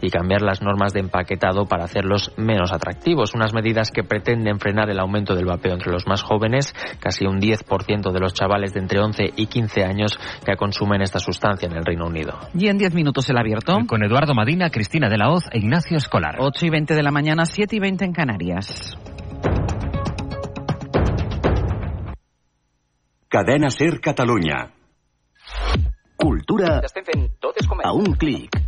y cambiar las normas de empaquetado para hacerlos menos atractivos. Unas medidas que pretenden frenar el aumento del vapeo entre los más jóvenes, casi un 10% de los chavales de entre 11 y 15 años que consumen esta sustancia en el Reino Unido. Y en 10 minutos el abierto. Con Eduardo Madina, Cristina de la Hoz e Ignacio Escolar. 8 y 20 de la mañana, 7 y 20 en Canarias. Cadena Ser Catalunya. Cultura a un clic.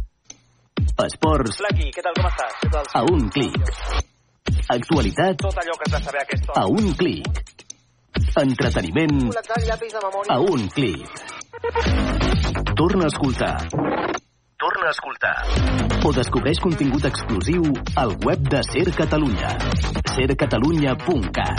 Esports Flequi, què tal, com estàs? Què tal? a un clic. Actualitat Tot allò que has de saber a aquesta a un clic. Entreteniment a un clic. Torna a escoltar. Torna a escoltar. O descobreix contingut exclusiu al web de Ser Catalunya. sercatalunya.cat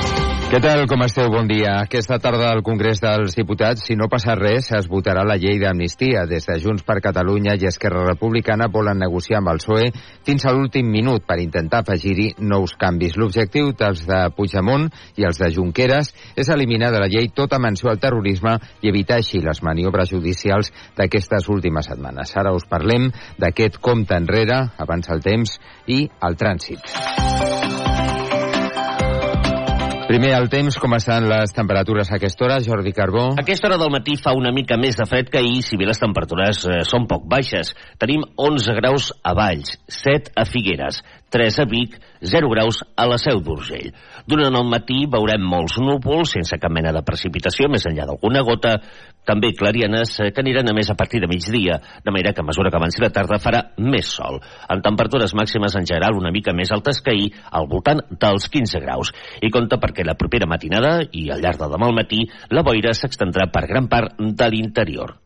Què tal, com esteu? Bon dia. Aquesta tarda al Congrés dels Diputats, si no passa res, es votarà la llei d'amnistia. Des de Junts per Catalunya i Esquerra Republicana volen negociar amb el PSOE fins a l'últim minut per intentar afegir-hi nous canvis. L'objectiu dels de Puigdemont i els de Junqueras és eliminar de la llei tota menció al terrorisme i evitar així les maniobres judicials d'aquestes últimes setmanes. Ara us parlem d'aquest compte enrere, abans el temps, i el trànsit. Primer, el temps, com estan les temperatures a aquesta hora, Jordi Carbó? A aquesta hora del matí fa una mica més de fred que ahir, si bé les temperatures eh, són poc baixes. Tenim 11 graus a Valls, 7 a Figueres, 3 a Vic, 0 graus a la Seu d'Urgell. Durant el matí veurem molts núvols, sense cap mena de precipitació, més enllà d'alguna gota, també clarianes eh, que aniran a més a partir de migdia, de manera que a mesura que avanci la tarda farà més sol. En temperatures màximes en general una mica més altes que ahir, al voltant dels 15 graus. I compta perquè la propera matinada i al llarg de demà al matí la boira s'extendrà per gran part de l'interior.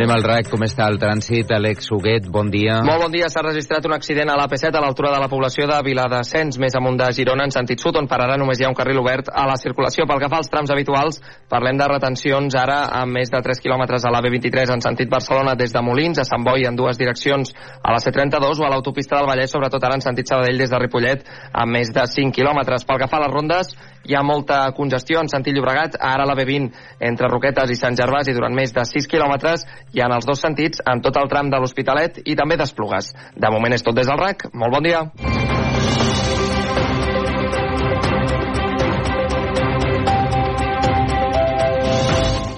Anem al RAC, com està el trànsit? Àlex Huguet, bon dia. Molt bon dia. S'ha registrat un accident a l'AP7 a l'altura de la població de Viladascens, més amunt de Girona, en sentit sud, on per ara només hi ha un carril obert a la circulació. Pel que fa als trams habituals, parlem de retencions ara amb més de 3 quilòmetres a l'AB23 en sentit Barcelona des de Molins a Sant Boi en dues direccions a la C32 o a l'autopista del Vallès, sobretot ara en sentit Sabadell des de Ripollet amb més de 5 quilòmetres. Pel que fa a les rondes, hi ha molta congestió en sentit Llobregat, ara a la B20 entre Roquetes i Sant Gervasi durant més de 6 quilòmetres i en els dos sentits en tot el tram de l'Hospitalet i també d'Esplugues. De moment és tot des del RAC. Molt bon dia.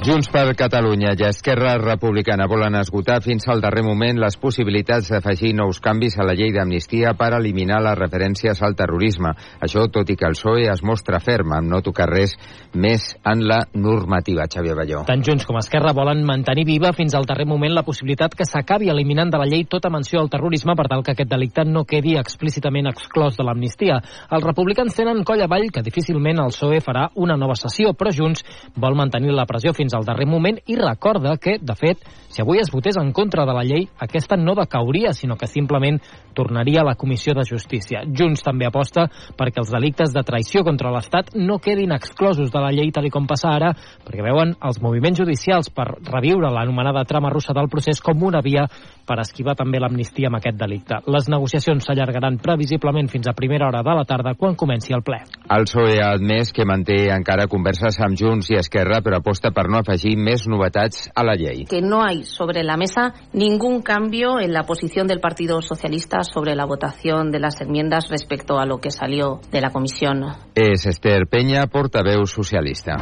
Junts per Catalunya i Esquerra Republicana volen esgotar fins al darrer moment les possibilitats d'afegir nous canvis a la llei d'amnistia per eliminar les referències al terrorisme. Això tot i que el PSOE es mostra ferm en no tocar res més en la normativa. Xavier Balló. Tant Junts com Esquerra volen mantenir viva fins al darrer moment la possibilitat que s'acabi eliminant de la llei tota menció al terrorisme per tal que aquest delicte no quedi explícitament exclòs de l'amnistia. Els republicans tenen coll avall que difícilment el PSOE farà una nova sessió, però Junts vol mantenir la pressió fins al darrer moment i recorda que, de fet, si avui es votés en contra de la llei, aquesta no decauria, sinó que simplement tornaria a la Comissió de Justícia. Junts també aposta perquè els delictes de traïció contra l'Estat no quedin exclosos de la llei tal com passa ara, perquè veuen els moviments judicials per reviure l'anomenada trama russa del procés com una via per esquivar també l'amnistia amb aquest delicte. Les negociacions s'allargaran previsiblement fins a primera hora de la tarda quan comenci el ple. El PSOE ha admès que manté encara converses amb Junts i Esquerra, però aposta per no afegir més novetats a la llei. que no hay sobre la mesa ningún cambio en la posición del Partido Socialista sobre la votación de las enmiendas respecto a lo que salió de la comisión. És Esther Penya, portaveu socialista.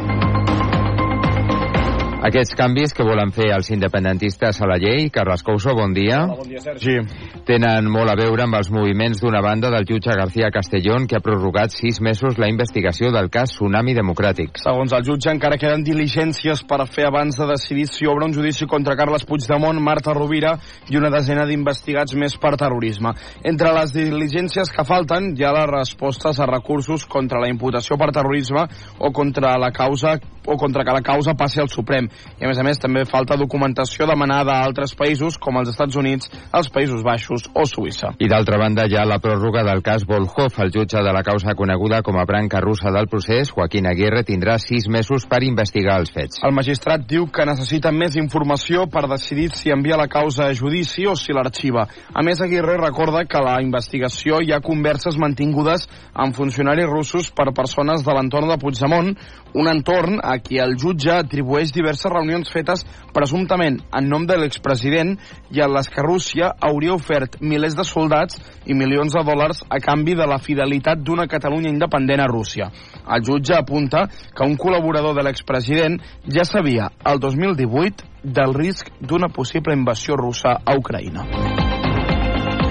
Aquests canvis que volen fer els independentistes a la llei, Carles Couso, bon dia. Hola, bon dia, Sergi. Tenen molt a veure amb els moviments d'una banda del jutge García Castellón que ha prorrogat sis mesos la investigació del cas Tsunami Democràtic. Segons el jutge, encara queden diligències per fer abans de decidir si obre un judici contra Carles Puigdemont, Marta Rovira i una desena d'investigats més per terrorisme. Entre les diligències que falten hi ha les respostes a recursos contra la imputació per terrorisme o contra la causa o contra que la causa passi al Suprem. I a més a més també falta documentació demanada a altres països com els Estats Units, els Països Baixos o Suïssa. I d'altra banda hi ha la pròrroga del cas Volhov. El jutge de la causa coneguda com a branca russa del procés, Joaquín Aguirre, tindrà sis mesos per investigar els fets. El magistrat diu que necessita més informació per decidir si envia la causa a judici o si l'arxiva. A més, Aguirre recorda que a la investigació hi ha converses mantingudes amb funcionaris russos per persones de l'entorn de Puigdemont, un entorn a qui el jutge atribueix diverses reunions fetes presumptament en nom de l'expresident i en les que Rússia hauria ofert milers de soldats i milions de dòlars a canvi de la fidelitat d'una Catalunya independent a Rússia. El jutge apunta que un col·laborador de l'expresident ja sabia, el 2018, del risc d'una possible invasió russa a Ucraïna.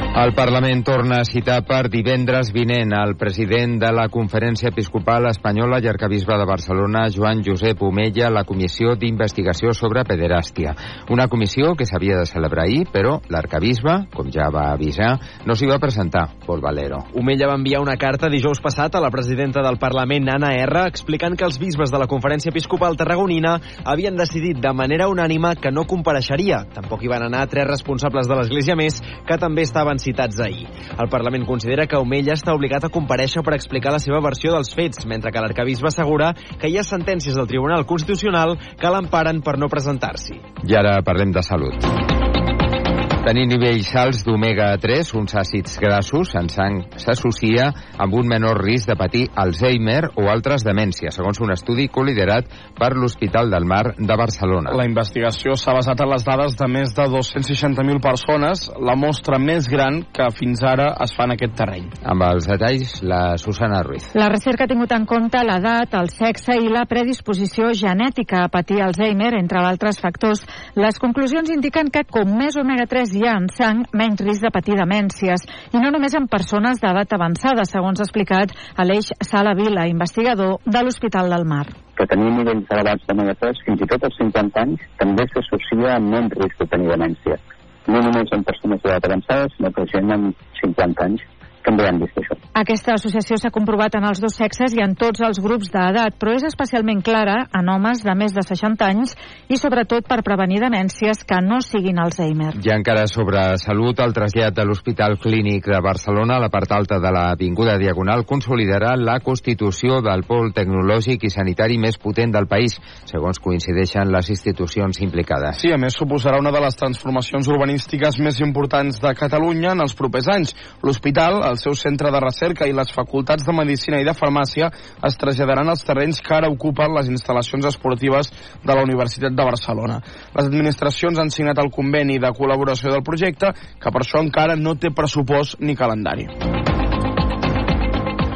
El Parlament torna a citar per divendres vinent el president de la Conferència Episcopal Espanyola i Arcabisbe de Barcelona, Joan Josep Omella, la comissió d'investigació sobre pederàstia. Una comissió que s'havia de celebrar ahir, però l'arcabisbe, com ja va avisar, no s'hi va presentar, Pol Valero. Omella va enviar una carta dijous passat a la presidenta del Parlament, Anna R, explicant que els bisbes de la Conferència Episcopal Tarragonina havien decidit de manera unànima que no compareixeria. Tampoc hi van anar tres responsables de l'Església més que també estaven citats ahir. El Parlament considera que Omella està obligat a compareixer per explicar la seva versió dels fets, mentre que l'arcabisbe assegura que hi ha sentències del Tribunal Constitucional que l'emparen per no presentar-s'hi. I ara parlem de salut. Tenir nivells alts d'omega-3, uns àcids grassos en sang, s'associa amb un menor risc de patir Alzheimer o altres demències, segons un estudi col·liderat per l'Hospital del Mar de Barcelona. La investigació s'ha basat en les dades de més de 260.000 persones, la mostra més gran que fins ara es fa en aquest terreny. Amb els detalls, la Susana Ruiz. La recerca ha tingut en compte l'edat, el sexe i la predisposició genètica a patir Alzheimer, entre altres factors. Les conclusions indiquen que com més omega-3 ha en sang, menys risc de patir demències. I no només en persones d'edat avançada, segons ha explicat Aleix Sala Vila, investigador de l'Hospital del Mar. Que tenir nivells elevats d'omega-3 fins i tot als 50 anys també s'associa amb menys risc de tenir demència. No només en persones d'edat avançada, sinó que gent amb 50 anys també han vist això. Aquesta associació s'ha comprovat en els dos sexes i en tots els grups d'edat, però és especialment clara en homes de més de 60 anys i sobretot per prevenir demències que no siguin Alzheimer. I encara sobre salut, el trasllat de l'Hospital Clínic de Barcelona a la part alta de l'Avinguda Diagonal consolidarà la constitució del pol tecnològic i sanitari més potent del país, segons coincideixen les institucions implicades. Sí, a més suposarà una de les transformacions urbanístiques més importants de Catalunya en els propers anys. L'hospital, el seu centre de recerca i les facultats de Medicina i de Farmàcia es traslladaran als terrenys que ara ocupen les instal·lacions esportives de la Universitat de Barcelona. Les administracions han signat el conveni de col·laboració del projecte, que per això encara no té pressupost ni calendari.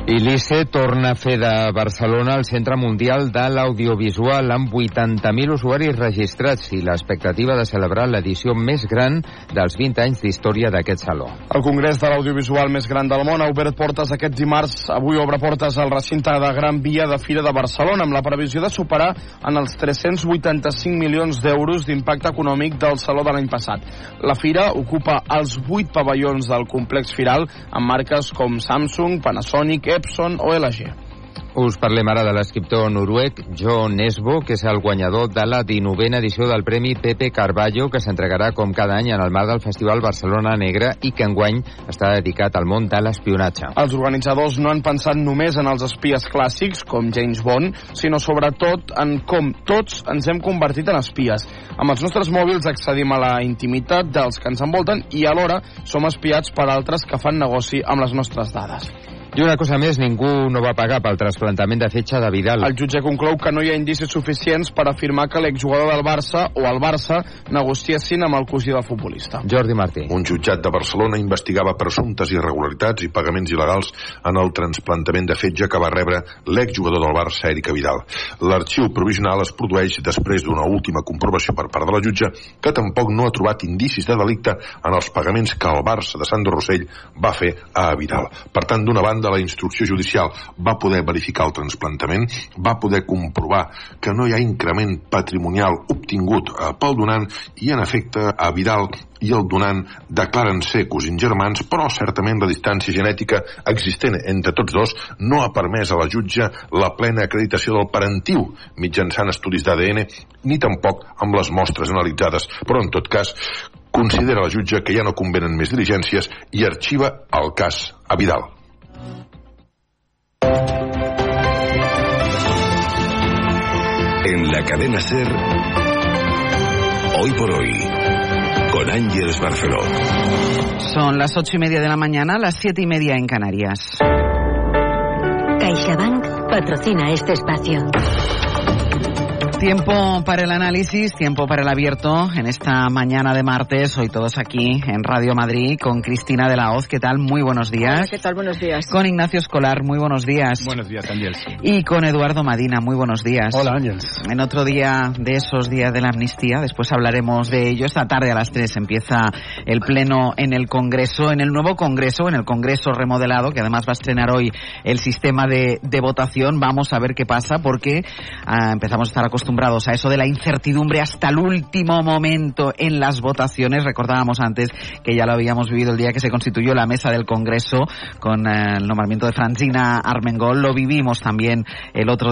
I l'ICE torna a fer de Barcelona el centre mundial de l'audiovisual amb 80.000 usuaris registrats i l'expectativa de celebrar l'edició més gran dels 20 anys d'història d'aquest saló. El Congrés de l'Audiovisual més gran del món ha obert portes aquest dimarts. Avui obre portes al recinte de Gran Via de Fira de Barcelona amb la previsió de superar en els 385 milions d'euros d'impacte econòmic del saló de l'any passat. La fira ocupa els 8 pavellons del complex firal amb marques com Samsung, Panasonic, Epson o LG. Us parlem ara de l'escriptor noruec John Nesbo, que és el guanyador de la 19a edició del Premi Pepe Carballo, que s'entregarà com cada any en el marc del Festival Barcelona Negra i que enguany està dedicat al món de l'espionatge. Els organitzadors no han pensat només en els espies clàssics, com James Bond, sinó sobretot en com tots ens hem convertit en espies. Amb els nostres mòbils accedim a la intimitat dels que ens envolten i alhora som espiats per altres que fan negoci amb les nostres dades. I una cosa més, ningú no va pagar pel trasplantament de fetge de Vidal. El jutge conclou que no hi ha indicis suficients per afirmar que l'exjugador del Barça o el Barça negociessin amb el cosí del futbolista. Jordi Martí. Un jutjat de Barcelona investigava presumptes irregularitats i pagaments il·legals en el trasplantament de fetge que va rebre l'exjugador del Barça, Erika Vidal. L'arxiu provisional es produeix després d'una última comprovació per part de la jutge que tampoc no ha trobat indicis de delicte en els pagaments que el Barça de Sandro Rossell va fer a Vidal. Per tant, d'una banda, la instrucció judicial va poder verificar el trasplantament, va poder comprovar que no hi ha increment patrimonial obtingut eh, pel donant i, en efecte, a Vidal i el donant declaren ser cosins germans, però certament la distància genètica existent entre tots dos no ha permès a la jutge la plena acreditació del parentiu mitjançant estudis d'ADN ni tampoc amb les mostres analitzades. Però, en tot cas, considera la jutge que ja no convenen més diligències i arxiva el cas a Vidal. En la cadena Ser, hoy por hoy, con Ángeles Barceló. Son las ocho y media de la mañana, las siete y media en Canarias. CaixaBank patrocina este espacio. Tiempo para el análisis, tiempo para el abierto en esta mañana de martes. Hoy todos aquí en Radio Madrid con Cristina de la Hoz. ¿Qué tal? Muy buenos días. Hola, ¿qué tal? Buenos días. Con Ignacio Escolar. Muy buenos días. Buenos días, Ángels. Y con Eduardo Madina. Muy buenos días. Hola, Ángels. En otro día de esos días de la amnistía, después hablaremos de ello. Esta tarde a las 3 empieza el pleno en el Congreso, en el nuevo Congreso, en el Congreso remodelado, que además va a estrenar hoy el sistema de, de votación. Vamos a ver qué pasa porque ah, empezamos a estar acostumbrados a eso de la incertidumbre hasta el último momento en las votaciones. Recordábamos antes que ya lo habíamos vivido el día que se constituyó la mesa del Congreso con eh, el nombramiento de Francina Armengol. Lo vivimos también el otro día